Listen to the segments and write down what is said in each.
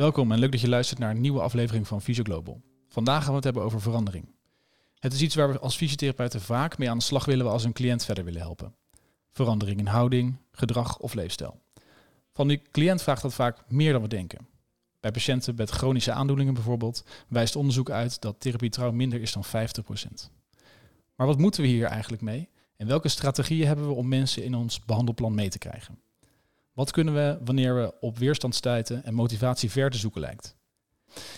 Welkom en leuk dat je luistert naar een nieuwe aflevering van Visio Global. Vandaag gaan we het hebben over verandering. Het is iets waar we als fysiotherapeuten vaak mee aan de slag willen we als een cliënt verder willen helpen. Verandering in houding, gedrag of leefstijl. Van die cliënt vraagt dat vaak meer dan we denken. Bij patiënten met chronische aandoeningen bijvoorbeeld wijst onderzoek uit dat therapie trouw minder is dan 50%. Maar wat moeten we hier eigenlijk mee? En welke strategieën hebben we om mensen in ons behandelplan mee te krijgen? Wat kunnen we wanneer we op weerstand stuiten en motivatie ver te zoeken lijkt?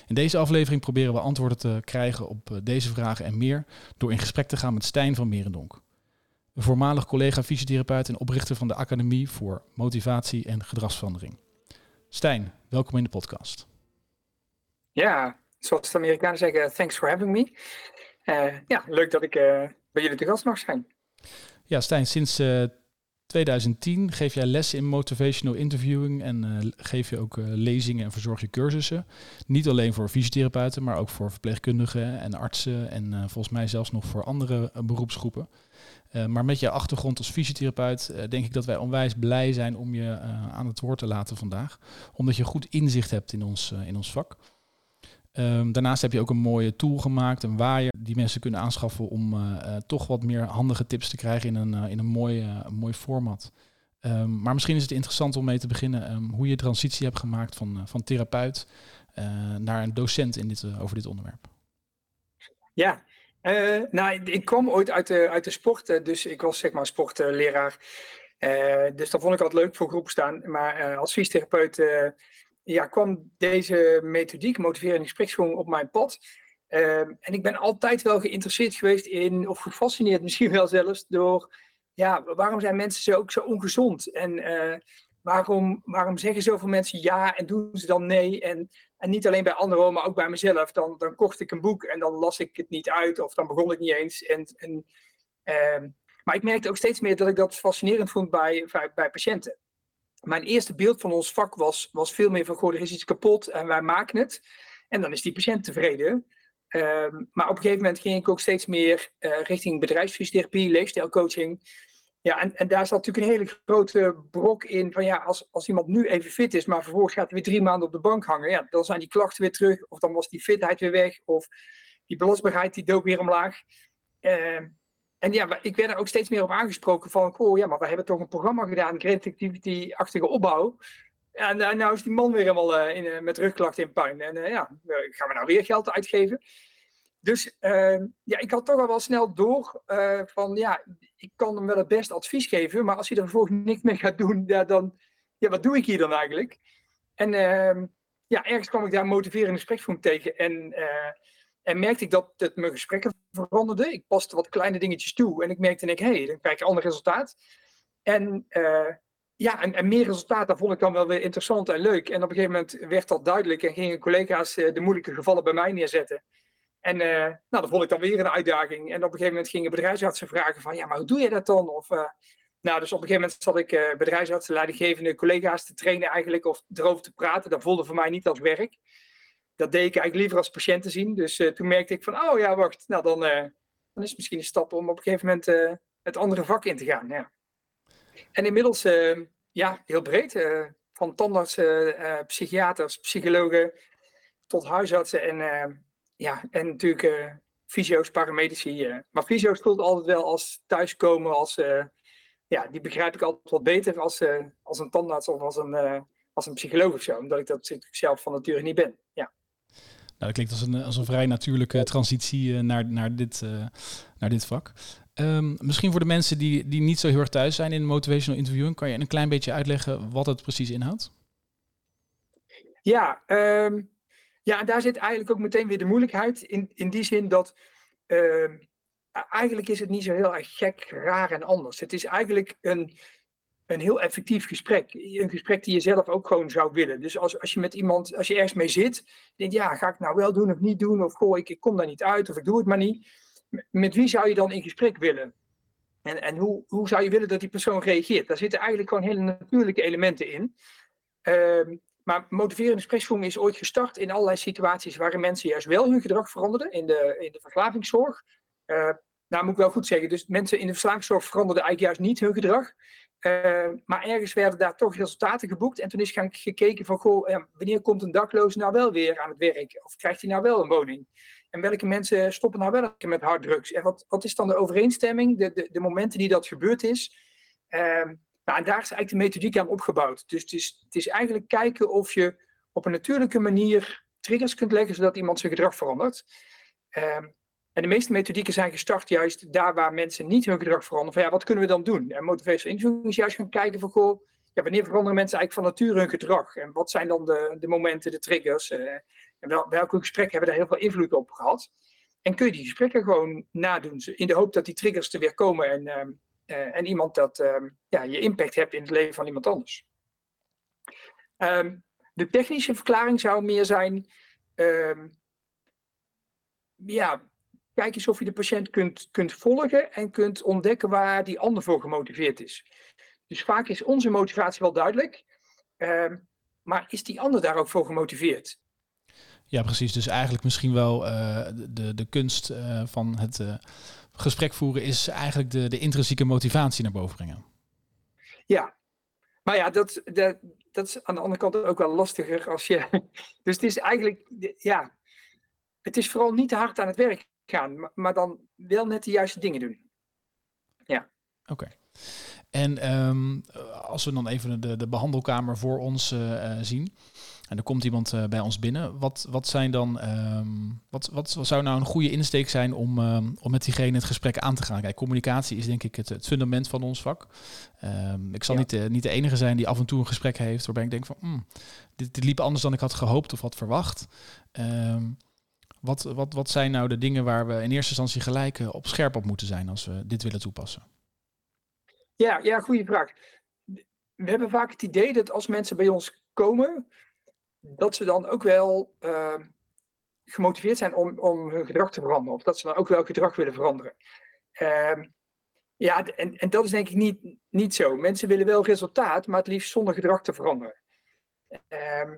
In deze aflevering proberen we antwoorden te krijgen op eh, deze vragen en meer door in gesprek te gaan met Stijn van Merendonk. Een voormalig collega fysiotherapeut en oprichter van de Academie voor Motivatie en Gedragsverandering. Stijn, welkom in de podcast. Ja, zoals de Amerikanen zeggen, thanks for having me. Uh, ja, leuk dat ik uh, bij jullie te gast mag zijn. Ja, Stijn, sinds uh, 2010 geef jij les in motivational interviewing en uh, geef je ook uh, lezingen en verzorg je cursussen. Niet alleen voor fysiotherapeuten, maar ook voor verpleegkundigen en artsen en uh, volgens mij zelfs nog voor andere beroepsgroepen. maar met je achtergrond als fysiotherapeut denk ik dat wij onwijs blij zijn om je aan het woord te laten vandaag. Omdat je goed inzicht hebt in ons, in ons vak. Um, daarnaast heb je ook een mooie tool gemaakt, een waaier, die mensen kunnen aanschaffen om uh, uh, toch wat meer handige tips te krijgen in een, uh, in een mooi, mooi format. Um, maar misschien is het interessant om mee te beginnen um, hoe je transitie hebt gemaakt van, van therapeut naar een docent in dit, over dit onderwerp. Ja, nou, ik kwam ooit uit de, uit de sport, dus ik was zeg maar sportleraar. dus dat vond ik altijd leuk voor groepen staan. Maar als fysiotherapeut ja, kwam deze methodiek, motiverende gespreksvoering, op mijn pad. Um, en ik ben altijd wel geïnteresseerd geweest in, of gefascineerd misschien wel zelfs, door ja, waarom zijn mensen zo, ook zo ongezond? En uh, waarom, waarom zeggen zoveel mensen ja en doen ze dan nee? En, en niet alleen bij anderen, maar ook bij mezelf. Dan, dan kocht ik een boek en dan las ik het niet uit of dan begon ik niet eens. En, en, uh, maar ik merkte ook steeds meer dat ik dat fascinerend vond bij, bij, bij patiënten mijn eerste beeld van ons vak was, was veel meer van, goh, er is iets kapot en wij maken het. En dan is die patiënt tevreden. Um, maar op een gegeven moment ging ik ook steeds meer uh, richting bedrijfsfysiotherapie, leefstijlcoaching. Ja, en, en daar zat natuurlijk een hele grote brok in van ja, als, als iemand nu even fit is, maar vervolgens gaat hij weer drie maanden op de bank hangen, ja, dan zijn die klachten weer terug, of dan was die fitheid weer weg, of die belastbaarheid die dook weer omlaag. Uh, en ja, ik werd er ook steeds meer op aangesproken van, oh ja, maar we hebben toch een programma gedaan, creativity-achtige opbouw. En uh, nou is die man weer helemaal uh, in, uh, met rugklachten in puin. En ja, gaan we nou weer geld uitgeven? Dus ja, ik had toch al wel snel door van, ja, ik kan hem wel het beste advies geven, maar als hij er vervolgens niks mee gaat doen, ja, dan, ja, wat doe ik hier dan eigenlijk? En ehm, ja, ergens kwam ik daar motiverende gespreksvoering tegen en en merkte ik dat het mijn gesprekken veranderde. Ik paste wat kleine dingetjes toe. En ik merkte, hé, hey, dan krijg je ander resultaat. En uh, ja, en, meer resultaat, dat vond ik dan wel weer interessant en leuk. En op een gegeven moment werd dat duidelijk en gingen collega's uh, de moeilijke gevallen bij mij neerzetten. En uh, nou, dat vond ik dan weer een uitdaging. En op een gegeven moment gingen bedrijfsartsen vragen van, ja, maar hoe doe je dat dan? Of, nou, dus op een gegeven moment zat ik bedrijfsartsen, leidinggevende collega's te trainen eigenlijk, of erover te praten. Dat voelde voor mij niet als werk dat deed ik eigenlijk liever als patiënt te zien. Dus uh, toen merkte ik van, oh ja, wacht, nou dan, uh, dan is het misschien een stap om op een gegeven moment uh, het andere vak in te gaan. Ja. En inmiddels, ja, heel breed. van tandartsen, psychiaters, psychologen tot huisartsen en, ja, en natuurlijk fysio's, paramedici. maar fysio's voelt altijd wel als thuiskomen, als, ja, die begrijp ik altijd wat beter als, als een tandarts of als een, als een psycholoog of zo. Omdat ik dat zelf van nature niet ben. Ja. Nou, dat klinkt als een, als een vrij natuurlijke transitie uh, naar, naar, dit, uh, naar dit vak. Um, misschien voor de mensen die, die niet zo heel erg thuis zijn in motivational interviewing, kan je een klein beetje uitleggen wat het precies inhoudt? Ja, um, ja, daar zit eigenlijk ook meteen weer de moeilijkheid. In, in die zin dat uh, eigenlijk is het niet zo heel erg gek, raar en anders. Het is eigenlijk een, een heel effectief gesprek. Een gesprek die je zelf ook gewoon zou willen. Dus als, als je met iemand, als je ergens mee zit, denk ja, ga ik nou wel doen of niet doen? Of goh, ik, ik kom daar niet uit of ik doe het maar niet. Met wie zou je dan in gesprek willen? En, en hoe, hoe zou je willen dat die persoon reageert? Daar zitten eigenlijk gewoon hele natuurlijke elementen in. Um, maar motiverende gespreksvoering is ooit gestart in allerlei situaties waarin mensen juist wel hun gedrag veranderden. In de, in de verslavingszorg. Uh, nou moet ik wel goed zeggen, dus mensen in de verslavingszorg veranderden eigenlijk juist niet hun gedrag. Uh, maar ergens werden daar toch resultaten geboekt. En toen is gaan gekeken van, goh, wanneer komt een dakloze nou wel weer aan het werk? Of krijgt hij nou wel een woning? En welke mensen stoppen nou wel met harddrugs? En wat, wat is dan de overeenstemming, de, de, de momenten die dat gebeurd is? Uh, nou, en daar is eigenlijk de methodiek aan opgebouwd. Dus het is, het is eigenlijk kijken of je op een natuurlijke manier triggers kunt leggen, zodat iemand zijn gedrag verandert. Uh, en de meeste methodieken zijn gestart juist daar waar mensen niet hun gedrag veranderen. Van ja, wat kunnen we dan doen? En motivational interviewing is juist gaan kijken van goh, ja, wanneer veranderen mensen eigenlijk van nature hun gedrag? En wat zijn dan de, de momenten, de triggers? Uh, en wel, welke gesprekken hebben daar heel veel invloed op gehad? En kun je die gesprekken gewoon nadoen, in de hoop dat die triggers er weer komen en, uh, en iemand dat uh, ja, je impact hebt in het leven van iemand anders. Um, de technische verklaring zou meer zijn, ja, kijk eens of je de patiënt kunt, kunt volgen en kunt ontdekken waar die ander voor gemotiveerd is. Dus vaak is onze motivatie wel duidelijk, uh, maar is die ander daar ook voor gemotiveerd? Ja, precies. Dus eigenlijk misschien wel uh, de, de kunst uh, van het uh, gesprek voeren is eigenlijk de, de intrinsieke motivatie naar boven brengen. Ja, maar ja, dat, dat, dat is aan de andere kant ook wel lastiger als je. Dus het is eigenlijk, ja, het is vooral niet te hard aan het werk gaan, maar dan wel net de juiste dingen doen. Ja. Oké. En um, als we dan even de, de behandelkamer voor ons uh, zien. En er komt iemand uh, bij ons binnen. Wat, wat zijn dan, um, wat, wat zou nou een goede insteek zijn om, um, om met diegene het gesprek aan te gaan? Kijk, communicatie is denk ik het, het fundament van ons vak. ik zal ja. niet, de, niet de enige zijn die af en toe een gesprek heeft waarbij ik denk van, mm, dit, dit liep anders dan ik had gehoopt of had verwacht. Wat, wat, wat zijn nou de dingen waar we in eerste instantie gelijk eh, op scherp op moeten zijn als we dit willen toepassen? Ja, ja goede vraag. We hebben vaak het idee dat als mensen bij ons komen, dat ze dan ook wel uh, gemotiveerd zijn om, om hun gedrag te veranderen. Of dat ze dan ook wel gedrag willen veranderen. Uh, ja, en, en dat is denk ik niet, niet zo. Mensen willen wel resultaat, maar het liefst zonder gedrag te veranderen. Uh,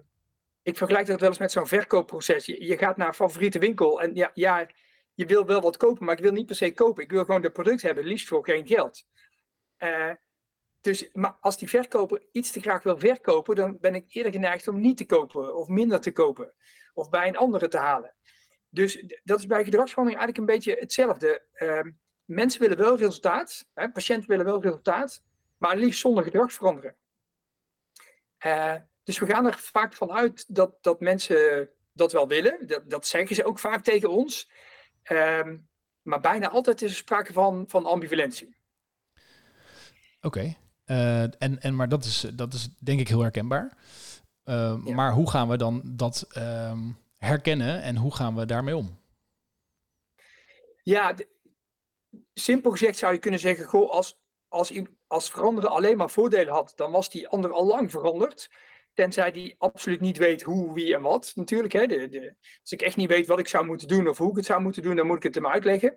ik vergelijk dat wel eens met zo'n verkoopproces. Je, gaat naar favoriete winkel en ja, ja, je wil wel wat kopen, maar ik wil niet per se kopen. Ik wil gewoon het product hebben, liefst voor geen geld. Uh, dus maar als die verkoper iets te graag wil verkopen, dan ben ik eerder geneigd om niet te kopen of minder te kopen of bij een andere te halen. Dus dat is bij gedragsverandering eigenlijk een beetje hetzelfde. Uh, mensen willen wel resultaat, hè, patiënten willen wel resultaat, maar liefst zonder gedrag veranderen. Uh, dus we gaan er vaak vanuit dat, dat mensen dat wel willen. Dat, dat zeggen ze ook vaak tegen ons. Um, maar bijna altijd is er sprake van, van ambivalentie. Oké, okay. uh, en, en maar dat is, dat is denk ik heel herkenbaar. Uh, ja. Maar hoe gaan we dan dat um, herkennen en hoe gaan we daarmee om? Ja, simpel gezegd zou je kunnen zeggen: goh, als, als, als veranderen alleen maar voordelen had, dan was die ander al lang veranderd. Tenzij die absoluut niet weet hoe, wie en wat. Natuurlijk, hè. De, de, als ik echt niet weet wat ik zou moeten doen of hoe ik het zou moeten doen, dan moet ik het hem uitleggen.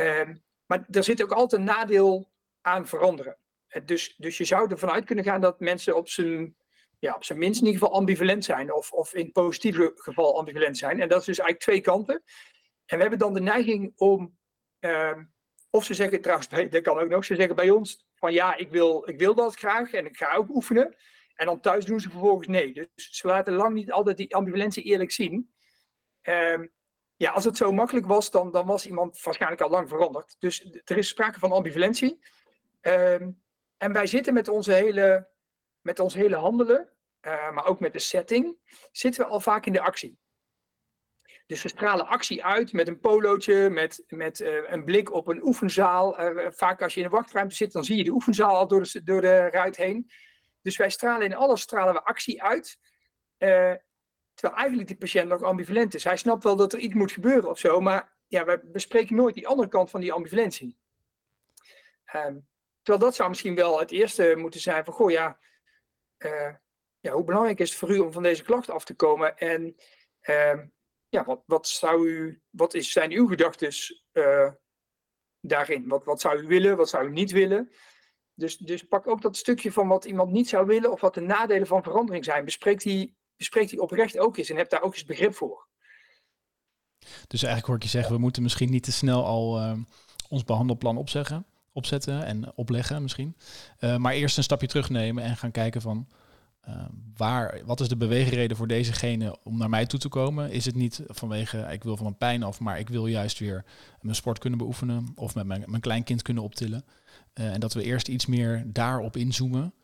Uh, maar er zit ook altijd een nadeel aan veranderen. Dus, dus je zou ervan uit kunnen gaan dat mensen op zijn, ja, op zijn minst in ieder geval ambivalent zijn. Of, of in positieve geval ambivalent zijn. En dat is dus eigenlijk twee kanten. En we hebben dan de neiging om, uh, of ze zeggen trouwens, dat kan ook nog, ze zeggen bij ons van ja, ik wil, ik wil dat graag en ik ga ook oefenen. En dan thuis doen ze vervolgens nee. Dus ze laten lang niet altijd die ambivalentie eerlijk zien. Um, ja, als het zo makkelijk was, dan, dan was iemand waarschijnlijk al lang veranderd. Dus er is sprake van ambivalentie. Um, en wij zitten met onze hele, met ons hele handelen, uh, maar ook met de setting, zitten we al vaak in de actie. Dus we stralen actie uit met een polootje, met, met uh, een blik op een oefenzaal. Uh, vaak als je in een wachtruimte zit, dan zie je de oefenzaal al door de, door de ruit heen. Dus wij stralen in alles stralen we actie uit. Uh, terwijl eigenlijk die patiënt nog ambivalent is. Hij snapt wel dat er iets moet gebeuren of zo, maar ja, we bespreken nooit die andere kant van die ambivalentie. Um, terwijl dat zou misschien wel het eerste moeten zijn van, goh ja, uh, ja, hoe belangrijk is het voor u om van deze klacht af te komen? En uh, ja, wat, wat, zou u, wat is, zijn uw gedachten uh, daarin? Wat, wat zou u willen, wat zou u niet willen? Dus, dus pak ook dat stukje van wat iemand niet zou willen of wat de nadelen van verandering zijn. Bespreek die, bespreek die oprecht ook eens en heb daar ook eens begrip voor. Dus eigenlijk hoor ik je zeggen, we moeten misschien niet te snel al uh, ons behandelplan opzeggen, opzetten en opleggen misschien. maar eerst een stapje terugnemen en gaan kijken van Ehm, waar, wat is de beweegreden voor dezegene om naar mij toe te komen? Is het niet vanwege ik wil van een pijn af, maar ik wil juist weer mijn sport kunnen beoefenen of met mijn, mijn kleinkind kunnen optillen? Uh, en dat we eerst iets meer daarop inzoomen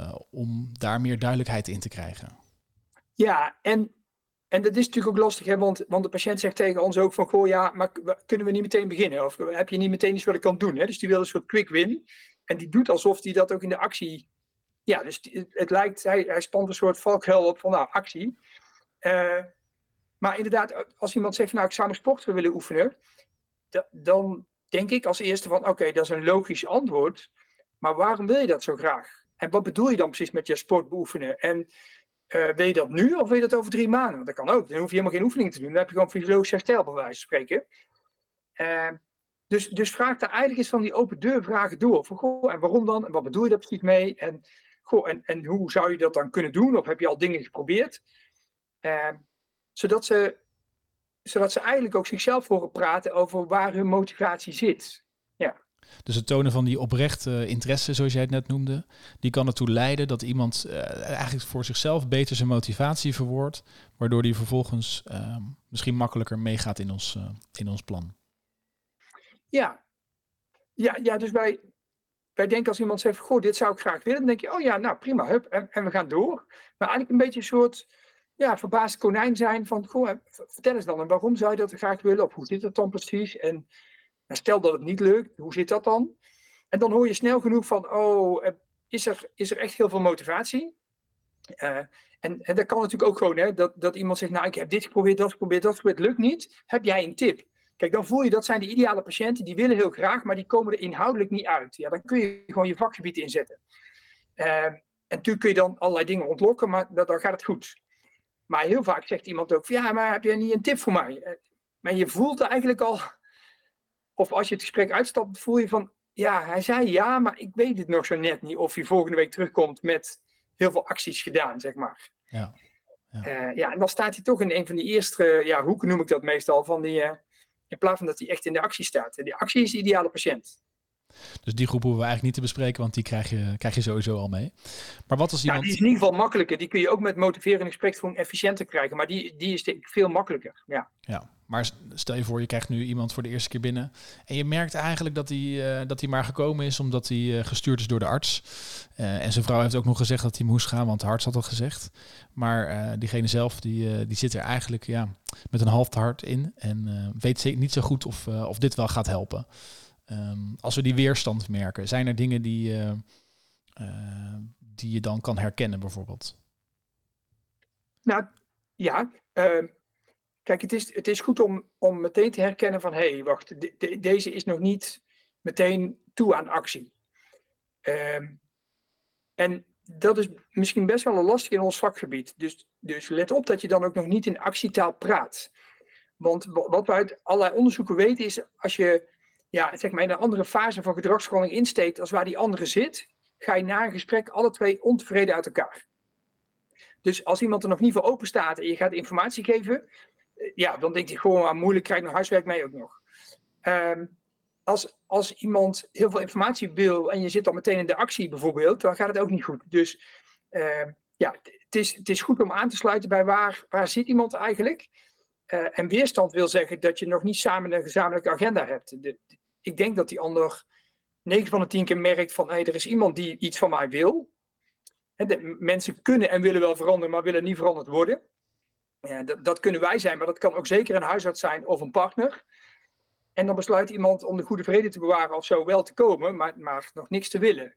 uh, om daar meer duidelijkheid in te krijgen. Ja, en, en dat is natuurlijk ook lastig, hè? Want, want de patiënt zegt tegen ons ook van, goh ja, maar kunnen we niet meteen beginnen? Of heb je niet meteen iets wat ik kan doen? Hè? Dus die wil een soort quick win. En die doet alsof hij dat ook in de actie ja, dus het lijkt, hij, hij spant een soort valkuil op van nou, actie. Uh, maar inderdaad, als iemand zegt, nou, ik zou een sport willen oefenen, dan denk ik als eerste van, oké, dat is een logisch antwoord. Maar waarom wil je dat zo graag? En wat bedoel je dan precies met je sport beoefenen? En uh, wil je dat nu of wil je dat over drie maanden? Want dat kan ook. Dan hoef je helemaal geen oefening te doen. Dan heb je gewoon fysiologisch herstel, bij wijze van spreken. Uh, dus, dus vraag daar eigenlijk eens van die open deur vragen door. Van, goh, en waarom dan? En wat bedoel je daar precies mee? En Goh, en, en hoe zou je dat dan kunnen doen? Of heb je al dingen geprobeerd? Uh, zodat, ze, zodat ze eigenlijk ook zichzelf horen praten over waar hun motivatie zit. Ja. Dus het tonen van die oprechte interesse, zoals jij het net noemde, die kan ertoe leiden dat iemand uh, eigenlijk voor zichzelf beter zijn motivatie verwoordt, waardoor die vervolgens uh, misschien makkelijker meegaat in ons, uh, in ons plan. Ja. Ja, ja, dus wij, wij denken als iemand zegt, goh, dit zou ik graag willen, dan denk je, oh ja, nou prima, hup, en, en we gaan door. Maar eigenlijk een beetje een soort ja, verbaasd konijn zijn van, goh, vertel eens dan, en waarom zou je dat graag willen, of hoe zit dat dan precies? En stel dat het niet lukt, hoe zit dat dan? En dan hoor je snel genoeg van, oh, is er, is er echt heel veel motivatie? Uh, en, en dat kan natuurlijk ook gewoon, hè, dat, dat iemand zegt, nou, ik heb dit geprobeerd, dat geprobeerd, dat geprobeerd, lukt niet. Heb jij een tip? Kijk, dan voel je dat zijn de ideale patiënten, die willen heel graag, maar die komen er inhoudelijk niet uit. Ja, dan kun je gewoon je vakgebied inzetten. En natuurlijk kun je dan allerlei dingen ontlokken, maar dan, dan gaat het goed. Maar heel vaak zegt iemand ook, ja, maar heb jij niet een tip voor mij? Eh, maar je voelt eigenlijk al, of als je het gesprek uitstapt, voel je van, ja, hij zei ja, maar ik weet het nog zo net niet of hij volgende week terugkomt met heel veel acties gedaan, zeg maar. Ja. Ja. Uh, ja, en dan staat hij toch in een van die eerste ja, hoeken, noem ik dat meestal, van die, uh, in plaats van dat hij echt in de actie staat. En die actie is de ideale patiënt. Dus die groep hoeven we eigenlijk niet te bespreken, want die krijg je, krijg je sowieso al mee. Maar wat als iemand... Ja, die is in ieder geval makkelijker. Die kun je ook met motiverende gespreksvoering efficiënter krijgen. Maar die, die is veel makkelijker. Ja. ja, maar stel je voor, je krijgt nu iemand voor de eerste keer binnen. En je merkt eigenlijk dat hij, uh, dat hij maar gekomen is omdat hij uh, gestuurd is door de arts. Uh, en zijn vrouw heeft ook nog gezegd dat hij moest gaan, want de arts had al gezegd. Maar diegene zelf, die, die zit er eigenlijk ja, met een half hart in. En weet niet zo goed of, of dit wel gaat helpen. Um, als we die weerstand merken, zijn er dingen die, uh, uh, die je dan kan herkennen bijvoorbeeld? Nou ja, uh, kijk, het is, het is goed om, om meteen te herkennen van hé, hey, wacht, de, de, deze is nog niet meteen toe aan actie. Ehm, en dat is misschien best wel een lastig in ons vakgebied. Dus, dus let op dat je dan ook nog niet in actietaal praat. Want wat we uit allerlei onderzoeken weten is, als je ja, zeg maar in een andere fase van gedragsverandering insteekt als waar die andere zit, ga je na een gesprek alle twee ontevreden uit elkaar. Dus als iemand er nog niet voor open staat en je gaat informatie geven, eh, ja, dan denkt hij gewoon aan ah, moeilijk, krijg nog huiswerk mee ook nog. Um, als, als iemand heel veel informatie wil en je zit dan meteen in de actie bijvoorbeeld, dan gaat het ook niet goed. Dus uh, ja, het is, het is goed om aan te sluiten bij waar, waar zit iemand eigenlijk. Uh, en weerstand wil zeggen dat je nog niet samen een gezamenlijke agenda hebt. Ik denk dat die ander 9 van de 10 keer merkt van hey, er is iemand die iets van mij wil. mensen kunnen en willen wel veranderen, maar willen niet veranderd worden. Ja, dat, kunnen wij zijn, maar dat kan ook zeker een huisarts zijn of een partner. En dan besluit iemand om de goede vrede te bewaren of zo wel te komen, maar, maar nog niks te willen.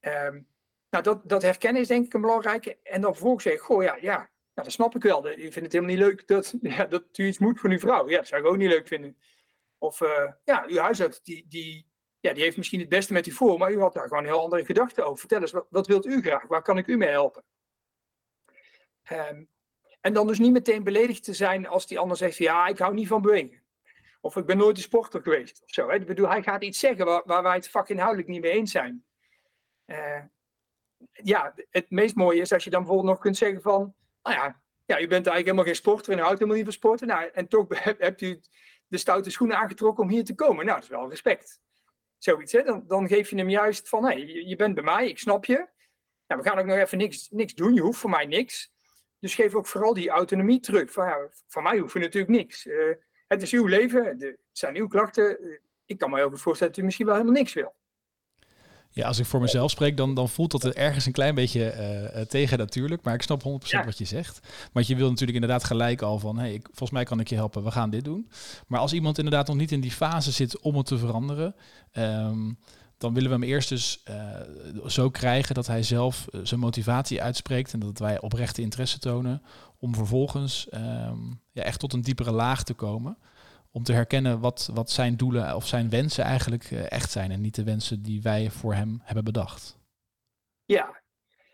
Um, nou, dat, dat herkennen is denk ik een belangrijke. En dan vervolgens zeggen, goh ja, ja nou, dat snap ik wel. Ik vind het helemaal niet leuk dat, ja, dat u iets moet voor uw vrouw. Ja, dat zou ik ook niet leuk vinden. Of uh, ja, uw huisarts die, die, ja, die heeft misschien het beste met u voor, maar u had daar gewoon heel andere gedachten over. Vertel eens, wat, wat wilt u graag? Waar kan ik u mee helpen? Um, en dan dus niet meteen beledigd te zijn als die ander zegt, ja, ik hou niet van bewegen. Of ik ben nooit een sporter geweest. Of zo, hè. Ik bedoel, hij gaat iets zeggen waar, waar wij het vakinhoudelijk niet mee eens zijn. Uh, ja, het meest mooie is als je dan bijvoorbeeld nog kunt zeggen van, nou ja, ja, u bent eigenlijk helemaal geen sporter en houdt helemaal niet van sporten. Nou, en toch hebt u de stoute schoenen aangetrokken om hier te komen. Nou, dat is wel respect. Zoiets, hè? Dan, dan geef je hem juist van, hé, je, bent bij mij, ik snap je. We gaan ook nog even niks, niks doen, je hoeft voor mij niks. Dus geef ook vooral die autonomie terug. Van, ja, van mij hoef je natuurlijk niks. Uh, het is uw leven, het zijn uw klachten. ik kan me heel goed voorstellen dat u misschien wel helemaal niks wil. Ja, als ik voor mezelf spreek, dan, dan voelt dat er ergens een klein beetje uh, tegen natuurlijk. Maar ik snap 100% wat je zegt. Want je wil natuurlijk inderdaad gelijk al van, hey, ik, volgens mij kan ik je helpen, we gaan dit doen. Maar als iemand inderdaad nog niet in die fase zit om het te veranderen, um, dan willen we hem eerst dus uh, zo krijgen dat hij zelf zijn motivatie uitspreekt en dat wij oprechte interesse tonen om vervolgens um, ja, echt tot een diepere laag te komen om te herkennen wat, wat zijn doelen of zijn wensen eigenlijk eh, echt zijn en niet de wensen die wij voor hem hebben bedacht. Ja,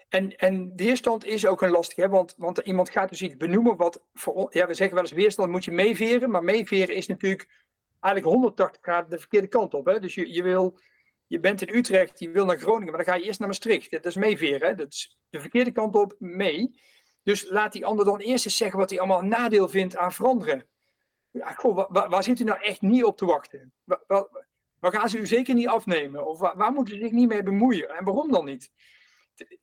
en, en weerstand is ook een lastig, hè? Want, want iemand gaat dus iets benoemen wat voor ja, we zeggen wel eens weerstand moet je meeveren, maar meeveren is natuurlijk eigenlijk 180 graden de verkeerde kant op. Hè? Dus je, je, wil, je bent in Utrecht, je wil naar Groningen, maar dan ga je eerst naar Maastricht. Dat is meeveren, hè? dat is de verkeerde kant op mee. Dus laat die ander dan eerst eens zeggen wat hij allemaal nadeel vindt aan veranderen waar, zit u nou echt niet op te wachten? Waar, gaan ze u zeker niet afnemen? Of waar, moeten ze zich niet mee bemoeien? En waarom dan niet?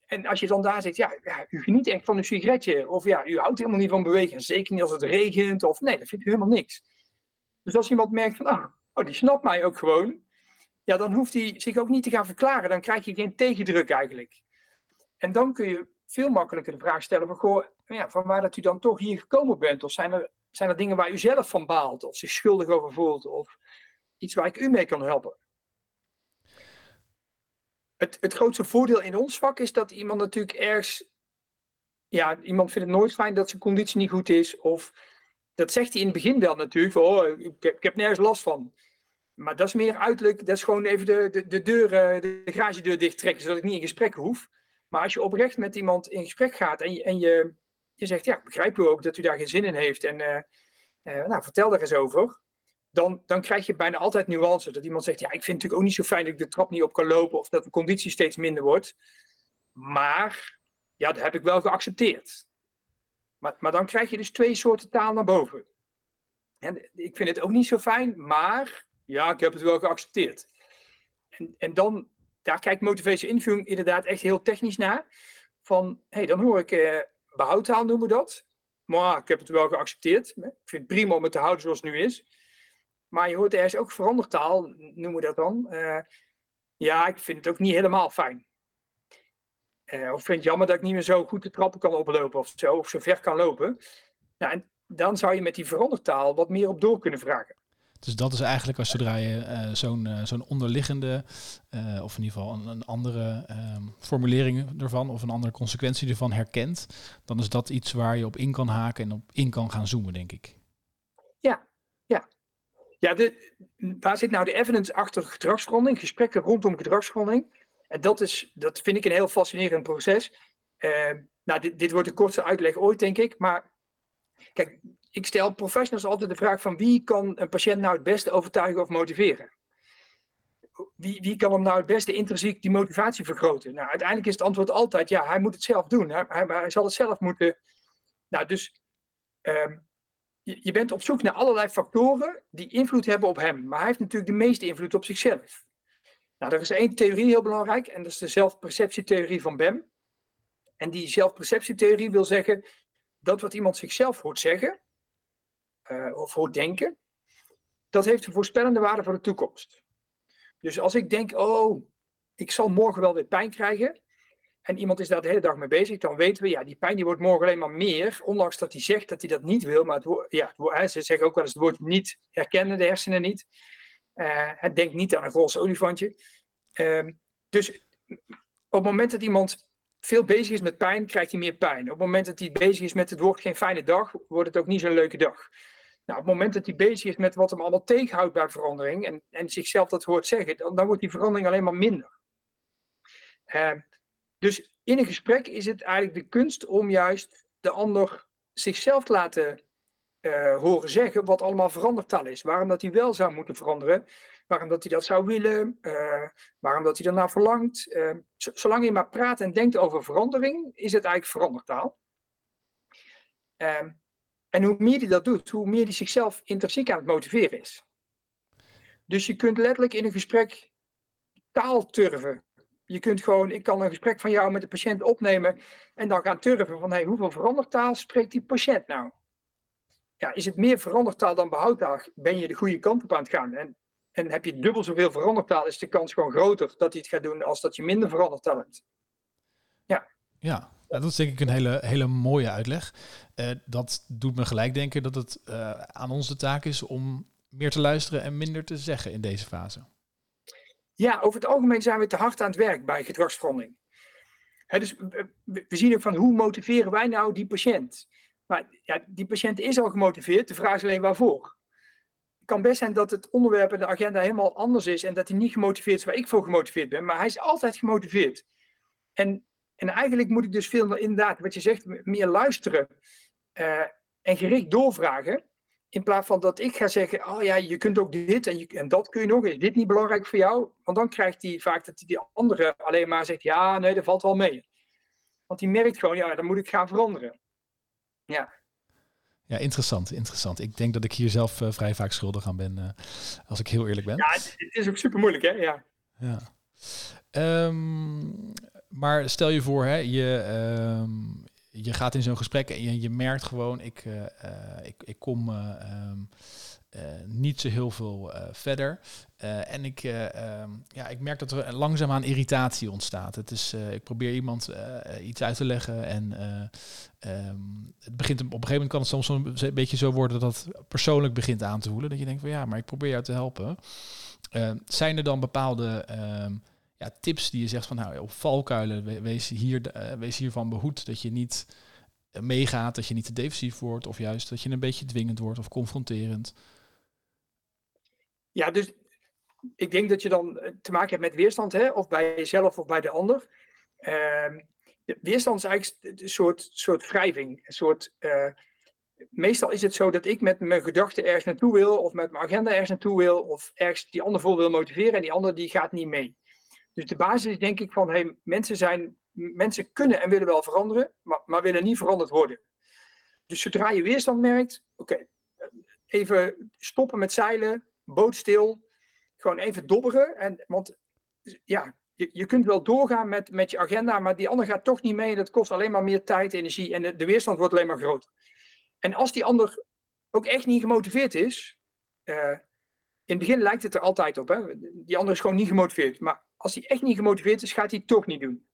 En als je dan daar zegt, ja, ja, u geniet echt van een sigaretje. Of ja, u houdt helemaal niet van bewegen. Zeker niet als het regent. Of nee, dat vindt u helemaal niks. Dus als iemand merkt van, ah, oh, die snapt mij ook gewoon. Ja, dan hoeft hij zich ook niet te gaan verklaren. Dan krijg je geen tegendruk eigenlijk. En dan kun je veel makkelijker de vraag stellen van, goh, ja, waar dat u dan toch hier gekomen bent. Of zijn er zijn er dingen waar u zelf van baalt of zich schuldig over voelt of iets waar ik u mee kan helpen? Het, het grootste voordeel in ons vak is dat iemand natuurlijk ergens, ja, iemand vindt het nooit fijn dat zijn conditie niet goed is of dat zegt hij in het begin wel natuurlijk, van, oh, ik, heb, ik heb nergens last van. Maar dat is meer uiterlijk, dat is gewoon even de, de, de deur, eh, de garagedeur dicht trekken, zodat ik niet in gesprek hoef. Maar als je oprecht met iemand in gesprek gaat en je, en je je zegt, ja, begrijp u ook dat u daar geen zin in heeft en uh, uh, nou, vertel daar eens over. Dan, dan krijg je bijna altijd nuance. Dat iemand zegt, ja, ik vind het natuurlijk ook niet zo fijn dat ik de trap niet op kan lopen of dat de conditie steeds minder wordt. Maar, ja, dat heb ik wel geaccepteerd. Maar, maar dan krijg je dus twee soorten taal naar boven. En ik vind het ook niet zo fijn, maar ja, ik heb het wel geaccepteerd. En, en dan, daar kijkt motivation interviewing inderdaad echt heel technisch naar. Van, hé, hey, dan hoor ik, uh, behoudtaal noemen we dat. Maar ik heb het wel geaccepteerd. Ik vind het prima om het te houden zoals het nu is. Maar je hoort ergens ook verandertaal, noemen we dat dan. Uh, ja, ik vind het ook niet helemaal fijn. Uh, of vind het jammer dat ik niet meer zo goed de trappen kan oplopen of zo, of zo ver kan lopen. Nou, dan zou je met die verandertaal wat meer op door kunnen vragen. Dus dat is eigenlijk als zodra je uh, zo'n uh, zo'n onderliggende, uh, of in ieder geval een, andere ehm, formulering ervan, of een andere consequentie ervan herkent, dan is dat iets waar je op in kan haken en op in kan gaan zoomen, denk ik. Ja, ja. Ja, waar zit nou de evidence achter gedragsverandering, gesprekken rondom gedragsverandering? En dat, is, dat vind ik een heel fascinerend proces. Nou, dit, dit wordt de kortste uitleg ooit, denk ik. Maar kijk, ik stel professionals altijd de vraag van wie kan een patiënt nou het beste overtuigen of motiveren? Wie, wie kan hem nou het beste intrinsiek die motivatie vergroten? Nou, uiteindelijk is het antwoord altijd ja, hij moet het zelf doen. Hij, hij, hij zal het zelf moeten. Nou, dus um, je, bent op zoek naar allerlei factoren die invloed hebben op hem. Maar hij heeft natuurlijk de meeste invloed op zichzelf. Nou, er is één theorie heel belangrijk en dat is de zelfperceptietheorie van BEM. En die zelfperceptietheorie wil zeggen dat wat iemand zichzelf hoort zeggen, of hoort denken, dat heeft een voorspellende waarde voor de toekomst. Dus als ik denk, oh, ik zal morgen wel weer pijn krijgen, en iemand is daar de hele dag mee bezig, dan weten we, ja, die pijn die wordt morgen alleen maar meer, ondanks dat hij zegt dat hij dat niet wil, maar het ja, ze zeggen ook wel eens het woord niet herkennen, de hersenen niet. Uh, het denkt niet aan een roze olifantje. Uh, dus op het moment dat iemand veel bezig is met pijn, krijgt hij meer pijn. Op het moment dat hij bezig is met het wordt geen fijne dag, wordt het ook niet zo'n leuke dag. Nou, op het moment dat hij bezig is met wat hem allemaal tegenhoudt bij verandering en, en zichzelf dat hoort zeggen, dan, dan wordt die verandering alleen maar minder. Uh, dus in een gesprek is het eigenlijk de kunst om juist de ander zichzelf te laten uh, horen zeggen wat allemaal verandertaal is. Waarom dat hij wel zou moeten veranderen, waarom dat hij dat zou willen, uh, waarom dat hij daarna verlangt. Uh, zolang je maar praat en denkt over verandering, is het eigenlijk verandertaal. En hoe meer hij dat doet, hoe meer hij zichzelf intrinsiek aan het motiveren is. Dus je kunt letterlijk in een gesprek taal turven. Je kunt gewoon, ik kan een gesprek van jou met de patiënt opnemen en dan gaan turven van hey, hoeveel verandertaal spreekt die patiënt nou? Ja, is het meer verandertaal dan behoudtaal, ben je de goede kant op aan het gaan. En, en heb je dubbel zoveel verandertaal, is de kans gewoon groter dat hij het gaat doen als dat je minder verandertaal hebt. Ja. Ja, dat is denk ik een hele, hele mooie uitleg. Uh, dat doet me gelijk denken dat het uh, aan ons de taak is om meer te luisteren en minder te zeggen in deze fase. Ja, over het algemeen zijn we te hard aan het werk bij gedragsverandering. dus we zien ook van hoe motiveren wij nou die patiënt? Maar ja, die patiënt is al gemotiveerd, de vraag is alleen waarvoor. Kan best zijn dat het onderwerp en de agenda helemaal anders is en dat hij niet gemotiveerd is waar ik voor gemotiveerd ben, maar hij is altijd gemotiveerd. En, en eigenlijk moet ik dus veel inderdaad, wat je zegt, meer luisteren uh, en gericht doorvragen. In plaats van dat ik ga zeggen, oh ja, je kunt ook dit en, en dat kun je nog. Is dit niet belangrijk voor jou? Want dan krijgt hij vaak dat die andere alleen maar zegt, ja, nee, dat valt wel mee. Want die merkt gewoon, ja, dan moet ik gaan veranderen. Ja. Ja, interessant, interessant. Ik denk dat ik hier zelf uh, vrij vaak schuldig aan ben, uh, als ik heel eerlijk ben. Ja, het, het is ook super moeilijk, hè? Ja. ja. Um, maar stel je voor, hè, je, um, je gaat in zo'n gesprek en je, je merkt gewoon, ik, uh, ik, ik kom um, niet zo heel veel verder. en ik, um, ja, ik merk dat er langzaamaan irritatie ontstaat. Het is, ik probeer iemand iets uit te leggen en um, het begint, op een gegeven moment kan het soms een beetje zo worden dat het persoonlijk begint aan te voelen. Dat je denkt van ja, maar ik probeer jou te helpen. zijn er dan bepaalde ja, tips die je zegt van nou, op valkuilen, wees, hier, wees hiervan behoed dat je niet eh, meegaat, dat je niet te defensief wordt of juist dat je een beetje dwingend wordt of confronterend? Ja, dus ik denk dat je dan eh, te maken hebt met weerstand, hè? of bij jezelf of bij de ander. Uh, de weerstand is eigenlijk een soort, soort wrijving. Een soort, uh, meestal is het zo dat ik met mijn gedachten ergens naartoe wil, of met mijn agenda ergens naartoe wil, of ergens die ander voor wil motiveren en die ander die gaat niet mee. Dus de basis is denk ik van, hey, mensen, zijn, mensen kunnen en willen wel veranderen, maar, maar willen niet veranderd worden. Dus zodra je weerstand merkt, oké, even stoppen met zeilen, boot stil, gewoon even dobberen. En, want ja, je, je kunt wel doorgaan met, met je agenda, maar die ander gaat toch niet mee. Dat kost alleen maar meer tijd, energie en de, weerstand wordt alleen maar groter. En als die ander ook echt niet gemotiveerd is, uh, in het begin lijkt het er altijd op. Hè? Die ander is gewoon niet gemotiveerd. Maar als hij echt niet gemotiveerd is, gaat hij het toch niet doen.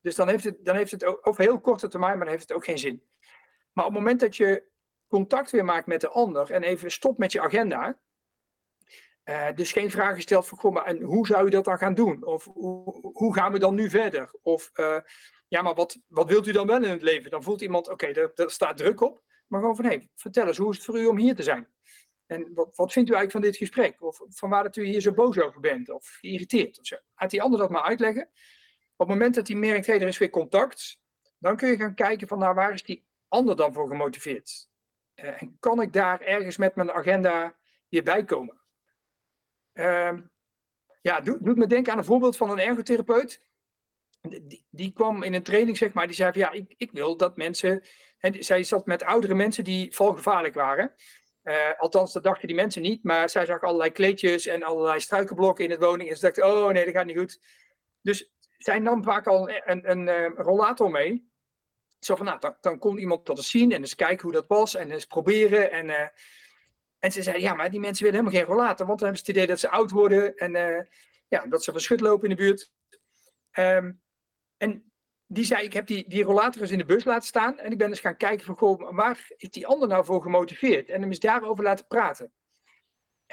Dus dan heeft het, dan heeft het over heel korte termijn, maar dan heeft het ook geen zin. Maar op het moment dat je contact weer maakt met de ander en even stopt met je agenda, uh, dus geen vragen stelt van, goh, maar en hoe zou je dat dan gaan doen? Of hoe, hoe gaan we dan nu verder? Of, uh, ja, maar wat, wat wilt u dan wel in het leven? Dan voelt iemand, oké, okay, daar staat druk op. Maar gewoon van, hé, vertel eens, hoe is het voor u om hier te zijn? En wat, wat vindt u eigenlijk van dit gesprek? Of van waar dat u hier zo boos over bent? Of geïrriteerd? Of zo. Laat die ander dat maar uitleggen. Op het moment dat hij merkt, hé, er is weer contact. Dan kun je gaan kijken van, nou, waar is die ander dan voor gemotiveerd? Uh, en kan ik daar ergens met mijn agenda weer bij komen? Uh, ja, doet, doet me denken aan een voorbeeld van een ergotherapeut. Die, die, kwam in een training, zeg maar, die zei van ja, ik, ik wil dat mensen. En zij zat met oudere mensen die valgevaarlijk waren. Uh, althans, dat dachten die mensen niet, maar zij zag allerlei kleedjes en allerlei struikenblokken in het woning. En ze dacht, oh nee, dat gaat niet goed. Dus zij nam vaak al een, een, uh, rollator mee. Zo van, nou, dan, dan kon iemand dat eens zien en eens kijken hoe dat was en eens proberen. En, uh, en ze zei, ja, maar die mensen willen helemaal geen rollator, want dan hebben ze het idee dat ze oud worden en ja, dat ze verschut lopen in de buurt. Um, en die zei, ik heb die, die rollator eens in de bus laten staan. En ik ben eens gaan kijken van, goh, waar is die ander nou voor gemotiveerd? En hem eens daarover laten praten.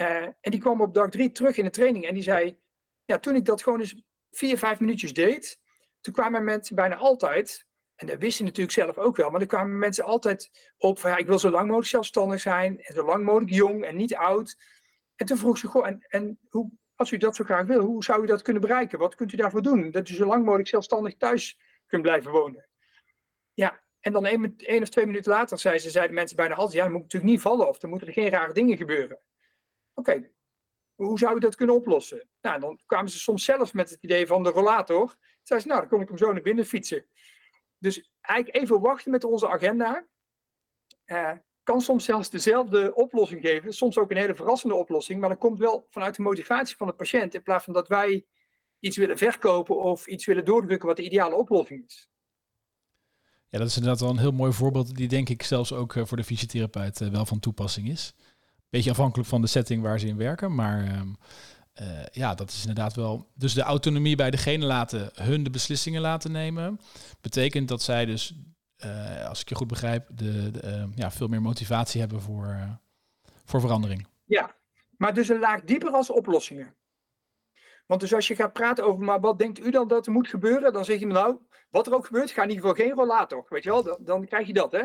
Uh, en die kwam op dag drie terug in de training. En die zei, ja, toen ik dat gewoon eens vier, vijf minuutjes deed. Toen kwamen mensen bijna altijd, en dat wisten natuurlijk zelf ook wel. Maar er kwamen mensen altijd op van, ja, ik wil zo lang mogelijk zelfstandig zijn. En zo lang mogelijk jong en niet oud. En toen vroeg ze, goh, en, en hoe, als u dat zo graag wil, hoe zou u dat kunnen bereiken? Wat kunt u daarvoor doen? Dat u zo lang mogelijk zelfstandig thuis kunt blijven wonen. Ja, en dan één, of twee minuten later zei ze, zeiden mensen bijna altijd, ja, dan moet natuurlijk niet vallen of er moeten er geen rare dingen gebeuren. Oké, hoe zou je dat kunnen oplossen? Nou, dan kwamen ze soms zelf met het idee van de rollator. Zeiden ze, nou, dan kom ik hem zo naar binnen fietsen. Dus eigenlijk even wachten met onze agenda. Uh, kan soms zelfs dezelfde oplossing geven. Soms ook een hele verrassende oplossing. Maar dat komt wel vanuit de motivatie van de patiënt. In plaats van dat wij iets willen verkopen of iets willen doordrukken wat de ideale oplossing is. Ja, dat is inderdaad wel een heel mooi voorbeeld. Die denk ik zelfs ook eh, voor de fysiotherapeut eh, wel van toepassing is. Beetje afhankelijk van de setting waar ze in werken. Maar eh, ja, dat is inderdaad wel. Dus de autonomie bij degene laten hun de beslissingen laten nemen. Betekent dat zij dus uh, als ik je goed begrijp, de, uh, ja, veel meer motivatie hebben voor, voor verandering. Ja, maar dus een laag dieper als oplossingen. Want dus als je gaat praten over, maar wat denkt u dan dat er moet gebeuren? Dan zeg je nou, wat er ook gebeurt, ga in ieder geval geen rollator. Weet je wel, dan, dan krijg je dat, hè?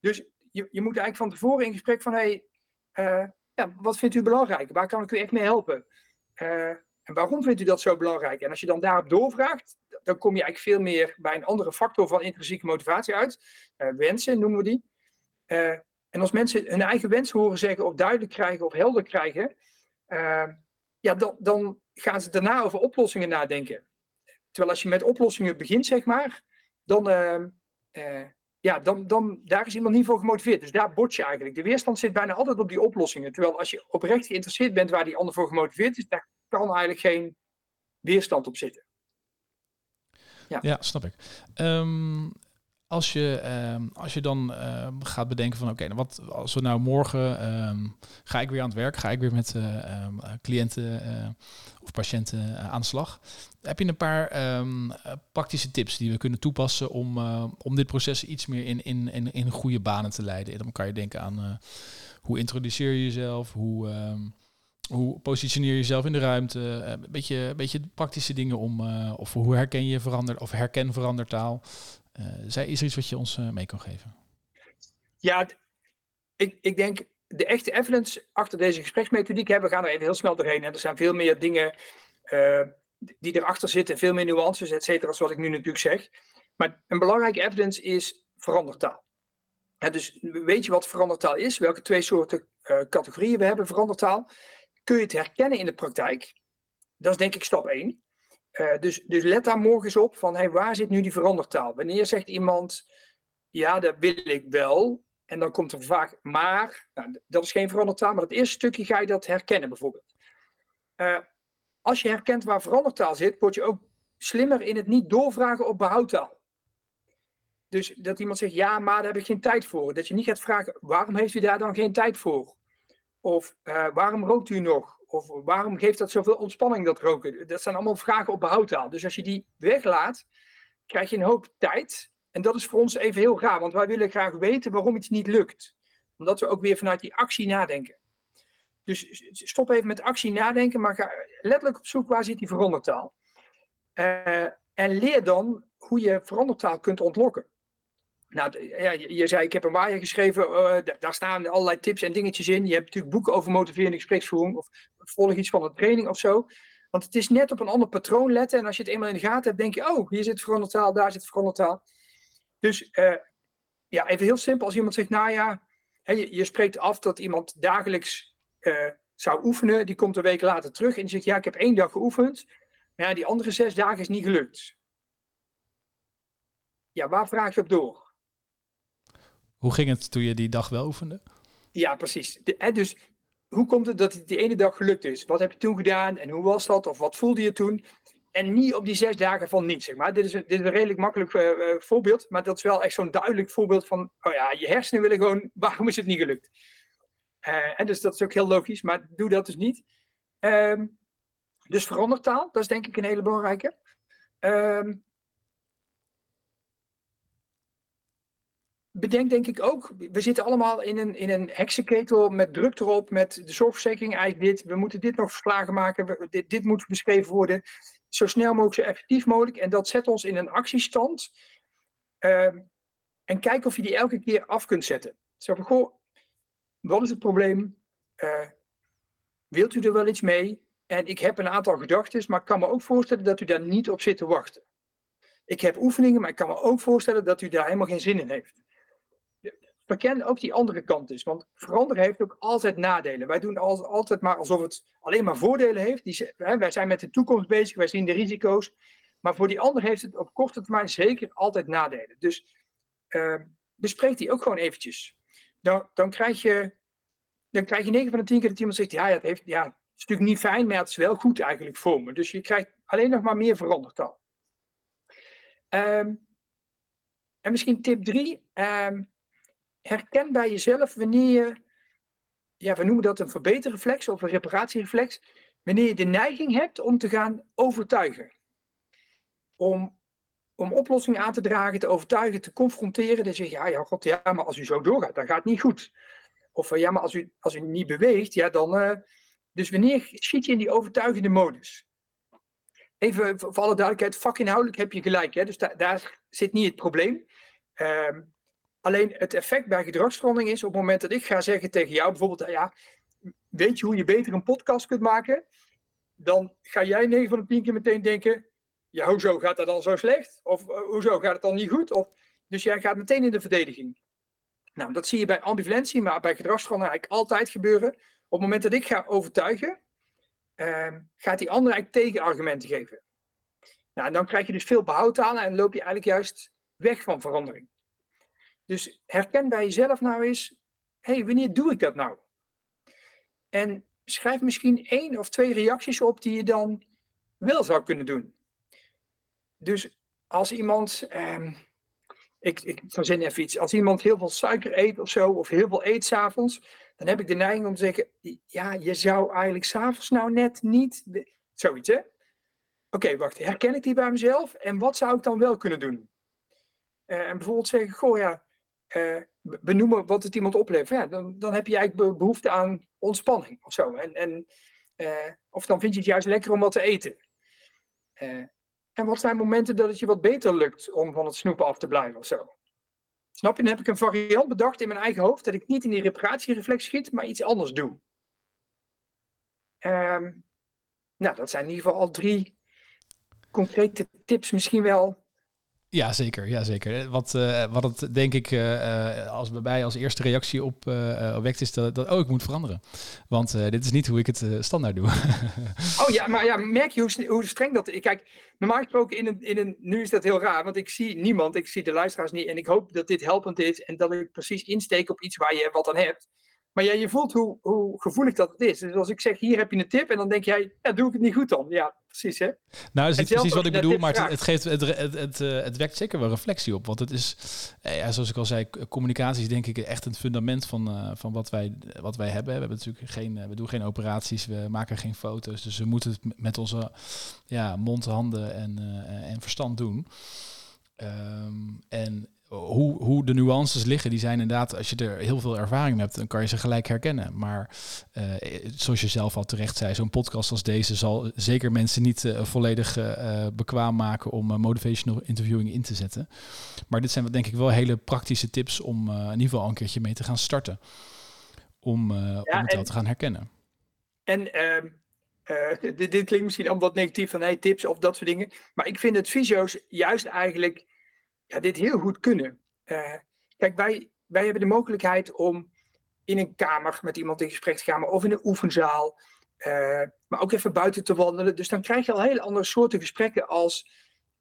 Dus je, je moet eigenlijk van tevoren in gesprek van, hé, hey, ja, wat vindt u belangrijk? Waar kan ik u echt mee helpen? En waarom vindt u dat zo belangrijk? En als je dan daarop doorvraagt, dan kom je eigenlijk veel meer bij een andere factor van intrinsieke motivatie uit. Uh, wensen noemen we die. Uh, en als mensen hun eigen wens horen zeggen, of duidelijk krijgen, of helder krijgen, ja, dan, dan gaan ze daarna over oplossingen nadenken. Terwijl als je met oplossingen begint, zeg maar, dan, ja, dan, dan daar is iemand niet voor gemotiveerd. Dus daar bot je eigenlijk. De weerstand zit bijna altijd op die oplossingen. Terwijl als je oprecht geïnteresseerd bent waar die ander voor gemotiveerd is, daar kan eigenlijk geen weerstand op zitten. Ja, ja snap ik. Um, als je, um, als je dan uh, gaat bedenken van oké, okay, wat als we nou morgen um, ga ik weer aan het werk, ga ik weer met uh, cliënten uh, of patiënten aan de slag. Heb je een paar praktische tips die we kunnen toepassen om, om dit proces iets meer in, in, in, in goede banen te leiden? Dan kan je denken aan hoe introduceer je jezelf, hoe hoe positioneer je jezelf in de ruimte? Eh, een beetje, een beetje praktische dingen om, of hoe herken je verander of herken verandertaal? Uh, zij is er iets wat je ons mee kan geven? Ja, ik, ik denk de echte evidence achter deze gespreksmethodiek hebben, we gaan er even heel snel doorheen. En er zijn veel meer dingen die erachter zitten, veel meer nuances, et cetera, zoals ik nu natuurlijk zeg. Maar een belangrijke evidence is verandertaal. dus weet je wat verandertaal is? Welke twee soorten categorieën we hebben verandertaal? kun je het herkennen in de praktijk? Dat is denk ik stap 1. Eh, dus, dus let daar morgen eens op van hey, waar zit nu die verandertaal? Wanneer zegt iemand, ja, dat wil ik wel. En dan komt er vaak maar. Nou, dat is geen verandertaal, maar het eerste stukje ga je dat herkennen bijvoorbeeld. Uh, als je herkent waar verandertaal zit, word je ook slimmer in het niet doorvragen op behoudtaal. Dus dat iemand zegt, ja, maar daar heb ik geen tijd voor. Dat je niet gaat vragen, waarom heeft u daar dan geen tijd voor? Of uh, waarom rookt u nog? Of waarom geeft dat zoveel ontspanning, dat roken? Dat zijn allemaal vragen op behoudtaal. Dus als je die weglaat, krijg je een hoop tijd. En dat is voor ons even heel raar, want wij willen graag weten waarom iets niet lukt. Omdat we ook weer vanuit die actie nadenken. Dus stop even met actie nadenken, maar ga letterlijk op zoek waar zit die verandertaal. Uh, en leer dan hoe je verandertaal kunt ontlokken. Nou, ja, je zei, ik heb een waaier geschreven, uh, daar staan allerlei tips en dingetjes in. Je hebt natuurlijk boeken over motiverende gespreksvoering of volg iets van een training of zo. Want het is net op een ander patroon letten en als je het eenmaal in de gaten hebt, denk je, oh, hier zit veranderd taal, daar zit veranderd taal. Dus uh, ja, even heel simpel, als iemand zegt, nou ja, hè, je, je, spreekt af dat iemand dagelijks uh, zou oefenen, die komt een week later terug en die zegt, ja, ik heb één dag geoefend, maar ja, die andere zes dagen is niet gelukt. Ja, waar vraag je op door? Hoe ging het toen je die dag wel oefende? Ja, precies. hè, dus hoe komt het dat het die ene dag gelukt is? Wat heb je toen gedaan en hoe was dat? Of wat voelde je toen? En niet op die zes dagen van niet, zeg maar. Dit is een, dit is een redelijk makkelijk uh, voorbeeld, maar dat is wel echt zo'n duidelijk voorbeeld van, oh ja, je hersenen willen gewoon, waarom is het niet gelukt? Uh, en dus dat is ook heel logisch, maar doe dat dus niet. Um, dus verandertaal, dat is denk ik een hele belangrijke. Um, bedenk denk ik ook, we zitten allemaal in een, in een heksenketel met druk erop, met de zorgverzekering eigenlijk dit, we moeten dit nog verslagen maken, dit, dit moet beschreven worden, zo snel mogelijk, zo effectief mogelijk. En dat zet ons in een actiestand. Uh, en kijk of je die elke keer af kunt zetten. Zo van, goh, wat is het probleem? Uh, wilt u er wel iets mee? En ik heb een aantal gedachten, maar ik kan me ook voorstellen dat u daar niet op zit te wachten. Ik heb oefeningen, maar ik kan me ook voorstellen dat u daar helemaal geen zin in heeft verken ook die andere kant dus. Want veranderen heeft ook altijd nadelen. Wij doen altijd maar alsof het alleen maar voordelen heeft. Die, hè, wij zijn met de toekomst bezig, wij zien de risico's. Maar voor die ander heeft het op korte termijn zeker altijd nadelen. Dus uh, bespreek die ook gewoon eventjes. dan, dan, krijg je, dan krijg je 9 van de 10 keer dat iemand zegt, ja, het, heeft, ja, is natuurlijk niet fijn, maar het is wel goed eigenlijk voor me. Dus je krijgt alleen nog maar meer veranderd al. Ehm, en misschien tip 3, um, herken bij jezelf wanneer je, ja, we noemen dat een verbeterreflex of een reparatiereflex, wanneer je de neiging hebt om te gaan overtuigen. Om, om oplossingen aan te dragen, te overtuigen, te confronteren. Dan zeg je, ja, ja, god, ja, maar als u zo doorgaat, dan gaat het niet goed. Of ja, maar als u, als u niet beweegt, ja, dan... Uh, dus wanneer schiet je in die overtuigende modus? Even voor alle duidelijkheid, vakinhoudelijk heb je gelijk. Hè? Dus daar zit niet het probleem. Um, alleen het effect bij gedragsverandering is op het moment dat ik ga zeggen tegen jou bijvoorbeeld, ja, weet je hoe je beter een podcast kunt maken? Dan ga jij 9 van de 10 keer meteen denken, ja, hoezo gaat dat dan zo slecht? Of uh, hoezo gaat het dan niet goed? Of, dus jij gaat meteen in de verdediging. Nou, dat zie je bij ambivalentie, maar bij gedragsverandering eigenlijk altijd gebeuren. Op het moment dat ik ga overtuigen, uh, gaat die ander eigenlijk tegenargumenten geven. Nou, dan krijg je dus veel behoud aan en loop je eigenlijk juist weg van verandering. Dus herken bij jezelf nou eens, hé, hey, wanneer doe ik dat nou? En schrijf misschien één of twee reacties op die je dan wel zou kunnen doen. Dus als iemand, um, ik, ik verzin even iets, als iemand heel veel suiker eet of zo, of heel veel eet s'avonds, dan heb ik de neiging om te zeggen, ja, je zou eigenlijk s'avonds nou net niet, zoiets hè. Oké, wacht, herken ik die bij mezelf en wat zou ik dan wel kunnen doen? Uh, en bijvoorbeeld zeggen, goh ja, uh, benoemen wat het iemand oplevert. Ja, dan, dan heb je eigenlijk behoefte aan ontspanning of zo. En, en, uh, of dan vind je het juist lekker om wat te eten. En wat zijn momenten dat het je wat beter lukt om van het snoepen af te blijven of zo? Snap je? Dan heb ik een variant bedacht in mijn eigen hoofd dat ik niet in die reparatiereflex schiet, maar iets anders doe. Um, nou, dat zijn in ieder geval al drie concrete tips, misschien wel ja, zeker. Ja, zeker. Wat, uh, wat het denk ik uh, als bij mij als eerste reactie op uh, wekt is dat, dat, oh, ik moet veranderen. Want dit is niet hoe ik het standaard doe. oh ja, maar ja, merk je hoe, hoe streng dat is? Kijk, normaal gesproken in een, in een, nu is dat heel raar, want ik zie niemand, ik zie de luisteraars niet en ik hoop dat dit helpend is en dat ik precies insteek op iets waar je wat aan hebt. Maar ja, je voelt hoe, hoe gevoelig dat het is. Dus als ik zeg, hier heb je een tip, en dan denk jij, ja, doe ik het niet goed dan? Ja, precies hè. Nou, dat is niet precies wat ik bedoel, maar het, het, geeft, het, het, het, uh, het wekt zeker wel reflectie op. Want het is, eh, ja, zoals ik al zei, communicatie is denk ik echt een fundament van, uh, van wat, wij, wat wij hebben. We hebben natuurlijk geen, we doen geen operaties, we maken geen foto's. Dus we moeten het met onze ja, mond, handen en, en verstand doen. Um, en hoe, hoe de nuances liggen, die zijn inderdaad, als je er heel veel ervaring mee hebt, dan kan je ze gelijk herkennen. Maar uh, zoals je zelf al terecht zei, zo'n podcast als deze zal zeker mensen niet uh, volledig uh, bekwaam maken om motivational interviewing in te zetten. Maar dit zijn denk ik wel hele praktische tips om in ieder geval een keertje mee te gaan starten. Om, ja, om het wel te gaan herkennen. En ehm, dit, dit, klinkt misschien allemaal wat negatief van hey, tips of dat soort dingen. Maar ik vind het fysio's juist eigenlijk ja, dit heel goed kunnen. Uh, kijk, wij, wij hebben de mogelijkheid om in een kamer met iemand in gesprek te gaan, of in een oefenzaal, uh, maar ook even buiten te wandelen. Dus dan krijg je al hele andere soorten gesprekken als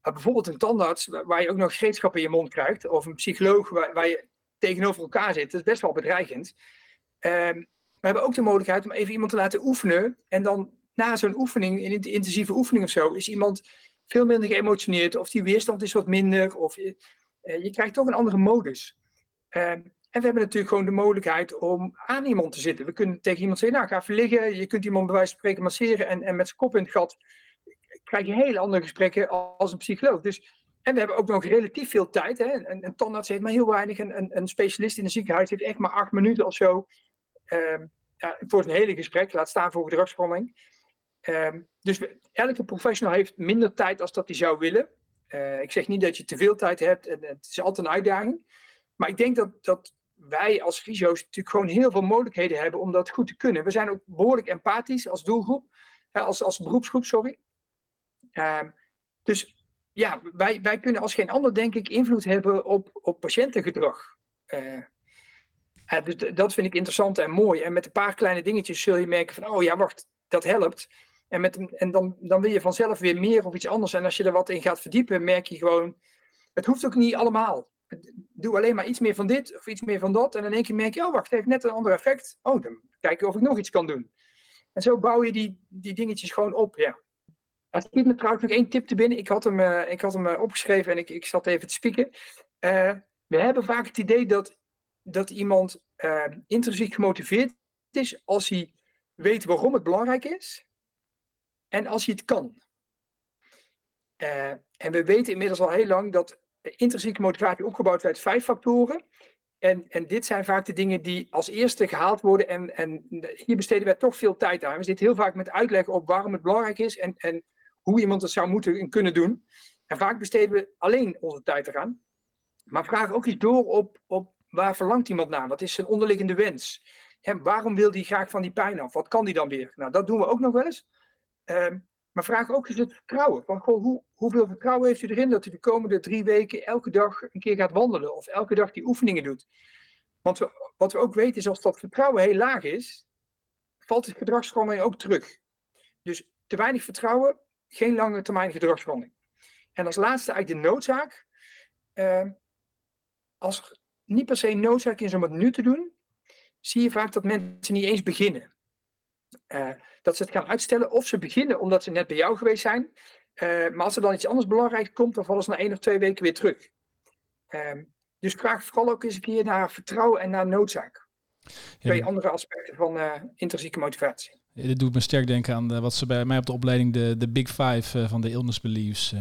uh, bijvoorbeeld een tandarts, waar je ook nog gereedschap in je mond krijgt, of een psycholoog waar, waar je tegenover elkaar zit. Dat is best wel bedreigend. Ehm, we hebben ook de mogelijkheid om even iemand te laten oefenen en dan na zo'n oefening, in intensieve oefening of zo, is iemand veel minder geëmotioneerd, of die weerstand is wat minder, of je, uh, je krijgt toch een andere modus. Uh, en we hebben natuurlijk gewoon de mogelijkheid om aan iemand te zitten. We kunnen tegen iemand zeggen, nou ga even liggen. Je kunt iemand bij wijze van spreken masseren en, en met zijn kop in het gat krijg je hele andere gesprekken als een psycholoog. Dus, en we hebben ook nog relatief veel tijd. Hè. Een, een tandarts heeft maar heel weinig. Een, een, specialist in een ziekenhuis heeft echt maar acht minuten of zo. Uh, ja, voor zijn hele gesprek, laat staan voor gedragsvorming. Um, dus elke professional heeft minder tijd als dat hij zou willen. Uh, ik zeg niet dat je te veel tijd hebt en het is altijd een uitdaging. Maar ik denk dat, dat wij als fysio's natuurlijk gewoon heel veel mogelijkheden hebben om dat goed te kunnen. We zijn ook behoorlijk empathisch als doelgroep, als, als beroepsgroep, sorry. Uh, dus ja, wij, wij kunnen als geen ander denk ik invloed hebben op, op patiëntengedrag. Uh, dus dat vind ik interessant en mooi. En met een paar kleine dingetjes zul je merken van, oh ja, wacht, dat helpt. En, met, en dan, dan wil je vanzelf weer meer of iets anders. En als je er wat in gaat verdiepen, merk je gewoon, het hoeft ook niet allemaal. doe alleen maar iets meer van dit of iets meer van dat. En in één keer merk je, oh wacht, het heeft net een ander effect. Oh, dan kijken of ik nog iets kan doen. En zo bouw je die, die dingetjes gewoon op, ja. Er schiet me trouwens nog één tip te binnen. Ik had hem, uh, ik had hem uh, opgeschreven en ik, ik zat even te spieken. Uh, we hebben vaak het idee dat, dat iemand intrinsiek gemotiveerd is als hij weet waarom het belangrijk is en als hij het kan. en we weten inmiddels al heel lang dat intrinsieke motivatie opgebouwd werd uit vijf factoren. En, en dit zijn vaak de dingen die als eerste gehaald worden. En, en hier besteden wij toch veel tijd aan. We zitten heel vaak met uitleggen op waarom het belangrijk is en, en hoe iemand het zou moeten en kunnen doen. En vaak besteden we alleen onze tijd eraan. Maar vragen ook iets door op, op waar verlangt iemand naar? Wat is zijn onderliggende wens? En waarom wil hij graag van die pijn af? Wat kan die dan weer? Nou, dat doen we ook nog wel eens. Maar vraag ook eens het vertrouwen. Van, goh, hoe, hoeveel vertrouwen heeft u erin dat u de komende drie weken elke dag een keer gaat wandelen? Of elke dag die oefeningen doet? Want wat we ook weten is als dat vertrouwen heel laag is, valt het gedragsverandering ook terug. Dus te weinig vertrouwen, geen lange termijn gedragsverandering. En als laatste eigenlijk de noodzaak. Uh, als niet per se noodzaak is om het nu te doen, zie je vaak dat mensen niet eens beginnen. Uh, dat ze het gaan uitstellen of ze beginnen omdat ze net bij jou geweest zijn. Uh, maar als er dan iets anders belangrijks komt, dan vallen ze na één of twee weken weer terug. Uh, dus vraag vooral ook eens een keer naar vertrouwen en naar noodzaak. Twee andere aspecten van uh, intrinsieke motivatie. Dit doet me sterk denken aan de, wat ze bij mij op de opleiding de, de Big Five van de illness beliefs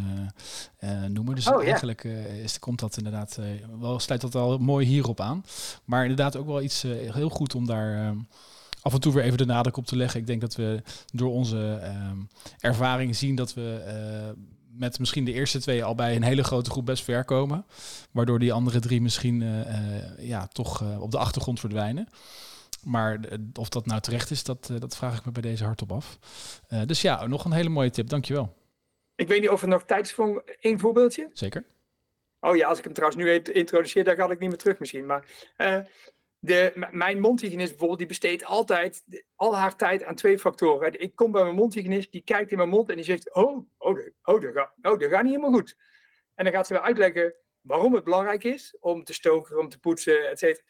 noemen. Dus oh, eigenlijk is, komt dat inderdaad wel, sluit dat al mooi hierop aan. Maar inderdaad ook wel iets heel goed om daar ehm, af en toe weer even de nadruk op te leggen. Ik denk dat we door onze uh, ervaring zien dat we uh, met misschien de eerste twee al bij een hele grote groep best ver komen. Waardoor die andere drie misschien uh, ja, toch op de achtergrond verdwijnen. Maar of dat nou terecht is, dat, dat vraag ik me bij deze hardop af. dus ja, nog een hele mooie tip. Dankjewel. Ik weet niet of er nog tijd is voor één voorbeeldje. Zeker. Oh ja, als ik hem trouwens nu introduceer, dan ga ik niet meer terug misschien. Maar de, mijn mondhygiënist bijvoorbeeld, die besteedt altijd al haar tijd aan twee factoren. Ik kom bij mijn mondhygiënist, die kijkt in mijn mond en die zegt, oh, oh, oh, dat, gaat, oh gaat niet helemaal goed. En dan gaat ze weer uitleggen waarom het belangrijk is om te stoken, om te poetsen, et cetera.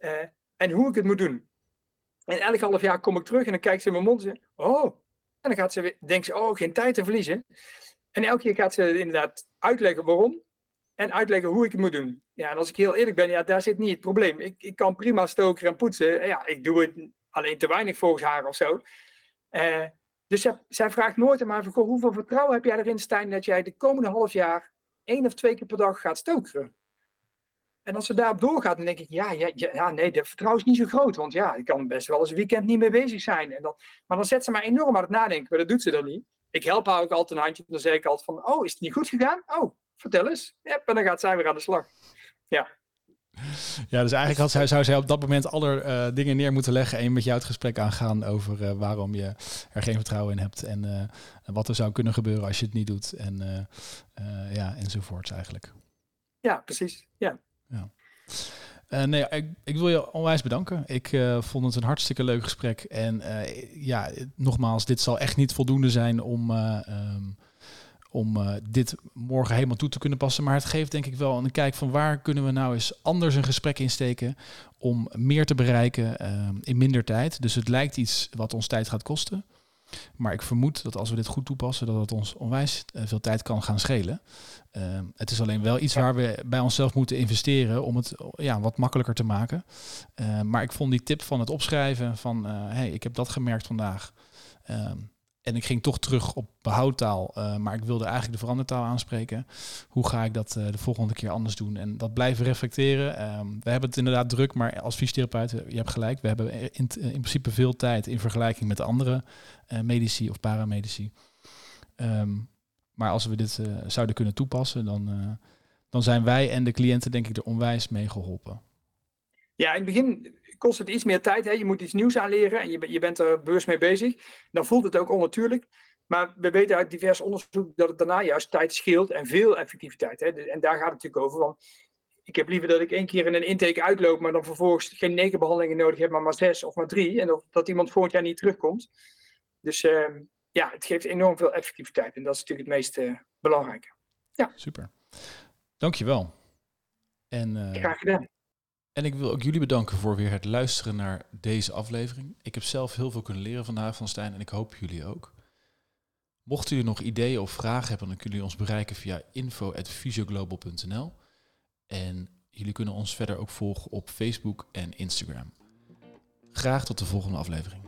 Uh, en hoe ik het moet doen. En elk half jaar kom ik terug en dan kijkt ze in mijn mond en zegt, oh. En dan gaat ze weer, denkt ze, oh, geen tijd te verliezen. En elke keer gaat ze inderdaad uitleggen waarom en uitleggen hoe ik het moet doen. Ja, en als ik heel eerlijk ben, ja, daar zit niet het probleem. Ik, ik kan prima stoken en poetsen. Ja, ik doe het alleen te weinig volgens haar of zo. Uh, dus zij, zij, vraagt nooit aan mij hoeveel vertrouwen heb jij erin, Stijn, dat jij de komende half jaar één of twee keer per dag gaat stoken? En als ze daarop doorgaat, dan denk ik, ja, ja, ja, nee, de vertrouwen is niet zo groot. Want ja, ik kan best wel eens een weekend niet mee bezig zijn. En dat, maar dan zet ze mij enorm aan het nadenken, maar dat doet ze dan niet. Ik help haar ook altijd een handje. Dan zeg ik altijd van, oh, is het niet goed gegaan? Oh, vertel eens. Ja, en dan gaat zij weer aan de slag. Ja. Ja, dus eigenlijk had zij, zou zij op dat moment alle uh, dingen neer moeten leggen en met jou het gesprek aangaan over uh, waarom je er geen vertrouwen in hebt en uh, wat er zou kunnen gebeuren als je het niet doet en ja, enzovoorts eigenlijk. Ja, precies. Ja. ja. nee, ik, ik, wil je onwijs bedanken. Ik vond het een hartstikke leuk gesprek. En ja, nogmaals, dit zal echt niet voldoende zijn om um, om uh, dit morgen helemaal toe te kunnen passen. Maar het geeft denk ik wel een kijk van waar kunnen we nou eens anders een gesprek insteken om meer te bereiken uh, in minder tijd. Dus het lijkt iets wat ons tijd gaat kosten. Maar ik vermoed dat als we dit goed toepassen, dat het ons onwijs uh, veel tijd kan gaan schelen. Ehm, het is alleen wel iets waar we bij onszelf moeten investeren om het ja, wat makkelijker te maken. Ehm, maar ik vond die tip van het opschrijven van, hey, ik heb dat gemerkt vandaag. En ik ging toch terug op behoudtaal, uh, maar ik wilde eigenlijk de verandertaal aanspreken. Hoe ga ik dat uh, de volgende keer anders doen? En dat blijven reflecteren. Um, we hebben het inderdaad druk, maar als fysiotherapeut, eh, je hebt gelijk, we hebben in, in principe veel tijd in vergelijking met andere uh, medici of paramedici. Um, maar als we dit zouden kunnen toepassen, dan, dan zijn wij en de cliënten denk ik er onwijs mee geholpen. Ja, in het begin kost het iets meer tijd. Hè? Je moet iets nieuws aanleren en je, je bent er bewust mee bezig. Dan voelt het ook onnatuurlijk. Maar we weten uit divers onderzoek dat het daarna juist tijd scheelt en veel effectiviteit. Hè? En daar gaat het natuurlijk over. Want ik heb liever dat ik één keer in een intake uitloop, maar dan vervolgens geen negen behandelingen nodig heb, maar maar zes of maar drie. En dat, iemand volgend jaar niet terugkomt. Dus uh, ja, het geeft enorm veel effectiviteit. En dat is natuurlijk het meest uh, belangrijke. Ja. Super. Dankjewel. En, uh, Graag gedaan. En ik wil ook jullie bedanken voor weer het luisteren naar deze aflevering. Ik heb zelf heel veel kunnen leren vandaag van Stijn en ik hoop jullie ook. Mochten jullie nog ideeën of vragen hebben, dan kunnen jullie ons bereiken via info.fysioglobal.nl. En jullie kunnen ons verder ook volgen op Facebook en Instagram. Graag tot de volgende aflevering.